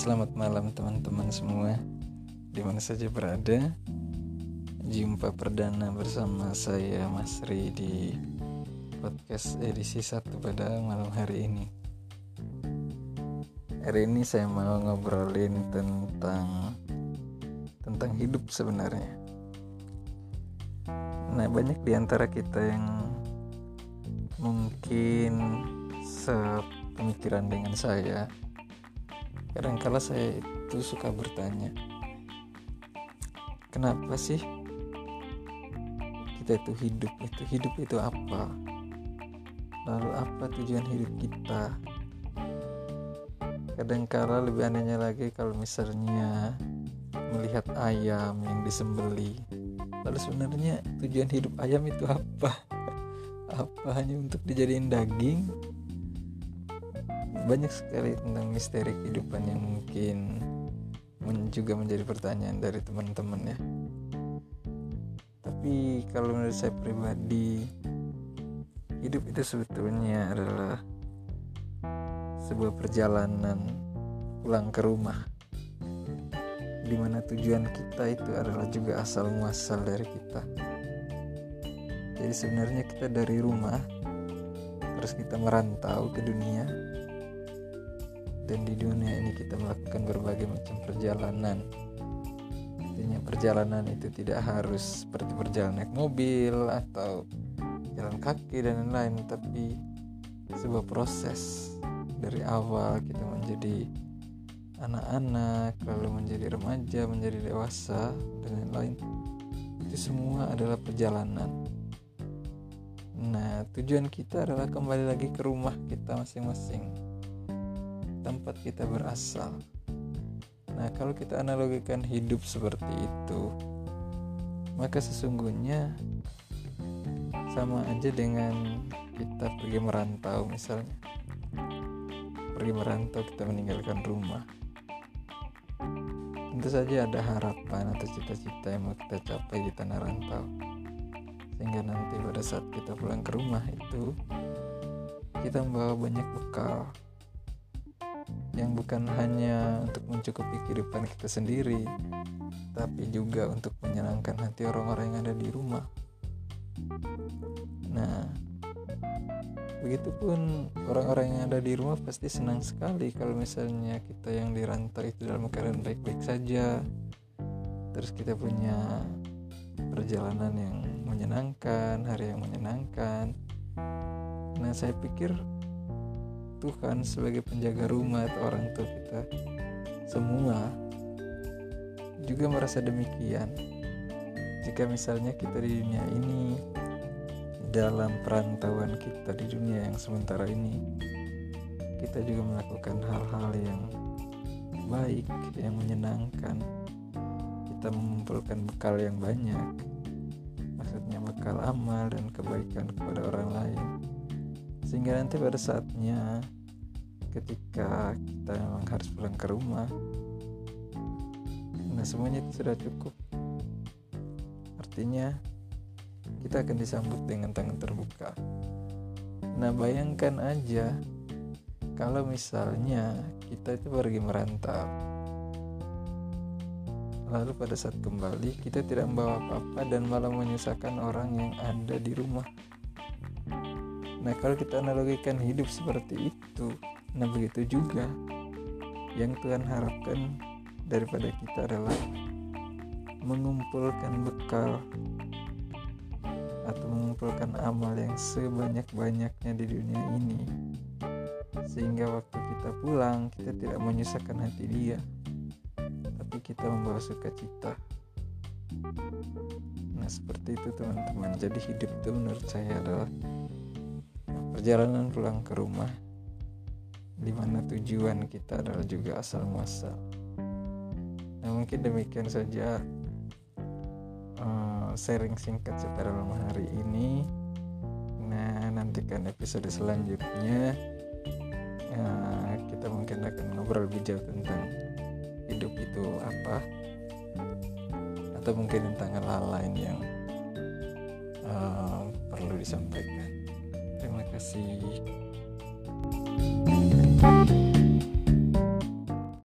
selamat malam teman-teman semua. Di mana saja berada? Jumpa perdana bersama saya Mas Ri di podcast edisi 1 pada malam hari ini. Hari ini saya mau ngobrolin tentang Tentang hidup sebenarnya. Nah banyak di antara kita yang Mungkin sepemikiran dengan saya Kadangkala saya itu suka bertanya, kenapa sih kita itu hidup? Itu hidup itu apa? Lalu apa tujuan hidup kita? Kadangkala lebih anehnya lagi kalau misalnya melihat ayam yang disembeli. Lalu sebenarnya tujuan hidup ayam itu apa? Apa hanya untuk dijadiin daging banyak sekali tentang misteri kehidupan yang mungkin juga menjadi pertanyaan dari teman-teman ya. Tapi kalau menurut saya pribadi hidup itu sebetulnya adalah sebuah perjalanan pulang ke rumah di mana tujuan kita itu adalah juga asal muasal dari kita. Jadi sebenarnya kita dari rumah terus kita merantau ke dunia dan di dunia ini kita melakukan berbagai macam perjalanan. Artinya perjalanan itu tidak harus seperti perjalanan naik mobil atau jalan kaki dan lain-lain tapi sebuah proses. Dari awal kita menjadi anak-anak lalu menjadi remaja menjadi dewasa dan lain-lain. Itu semua adalah perjalanan. Nah tujuan kita adalah kembali lagi ke rumah kita masing-masing tempat kita berasal. Nah, kalau kita analogikan hidup seperti itu, maka sesungguhnya sama aja dengan kita pergi merantau misalnya. Pergi merantau kita meninggalkan rumah. Tentu saja ada harapan atau cita-cita yang mau kita capai di tanah rantau. Sehingga nanti pada saat kita pulang ke rumah itu kita membawa banyak bekal yang bukan hanya untuk mencukupi kehidupan kita sendiri, tapi juga untuk menyenangkan hati orang-orang yang ada di rumah. Nah, begitupun orang-orang yang ada di rumah pasti senang sekali kalau misalnya kita yang dirantau itu dalam keadaan baik-baik saja. Terus kita punya perjalanan yang menyenangkan, hari yang menyenangkan. Nah, saya pikir Tuhan sebagai penjaga rumah atau orang tua kita. Semua juga merasa demikian. Jika misalnya kita di dunia ini dalam perantauan kita di dunia yang sementara ini kita juga melakukan hal-hal yang baik yang menyenangkan. Kita mengumpulkan bekal yang banyak maksudnya bekal amal dan kebaikan kepada orang lain sehingga nanti pada saatnya ketika kita memang harus pulang ke rumah. Nah semuanya itu sudah cukup. Artinya kita akan disambut dengan tangan terbuka. Nah bayangkan aja kalau misalnya kita itu pergi merantau. Lalu pada saat kembali kita tidak membawa apa-apa dan malah menyusahkan orang yang ada di rumah Nah, kalau kita analogikan hidup seperti itu, nah begitu juga yang Tuhan harapkan daripada kita adalah mengumpulkan bekal atau mengumpulkan amal yang sebanyak-banyaknya di dunia ini sehingga waktu kita pulang kita tidak menyusahkan hati dia tapi kita membawa sukacita. Nah seperti itu teman-teman. Jadi hidup itu menurut saya adalah perjalanan pulang ke rumah di mana tujuan kita adalah juga asal muasal. Nah mungkin demikian saja uh, sharing singkat pada malam hari ini. Nah nantikan episode selanjutnya uh, kita mungkin akan ngobrol lebih jauh tentang hidup itu apa atau mungkin tentang hal-hal lain yang uh, perlu disampaikan Assim.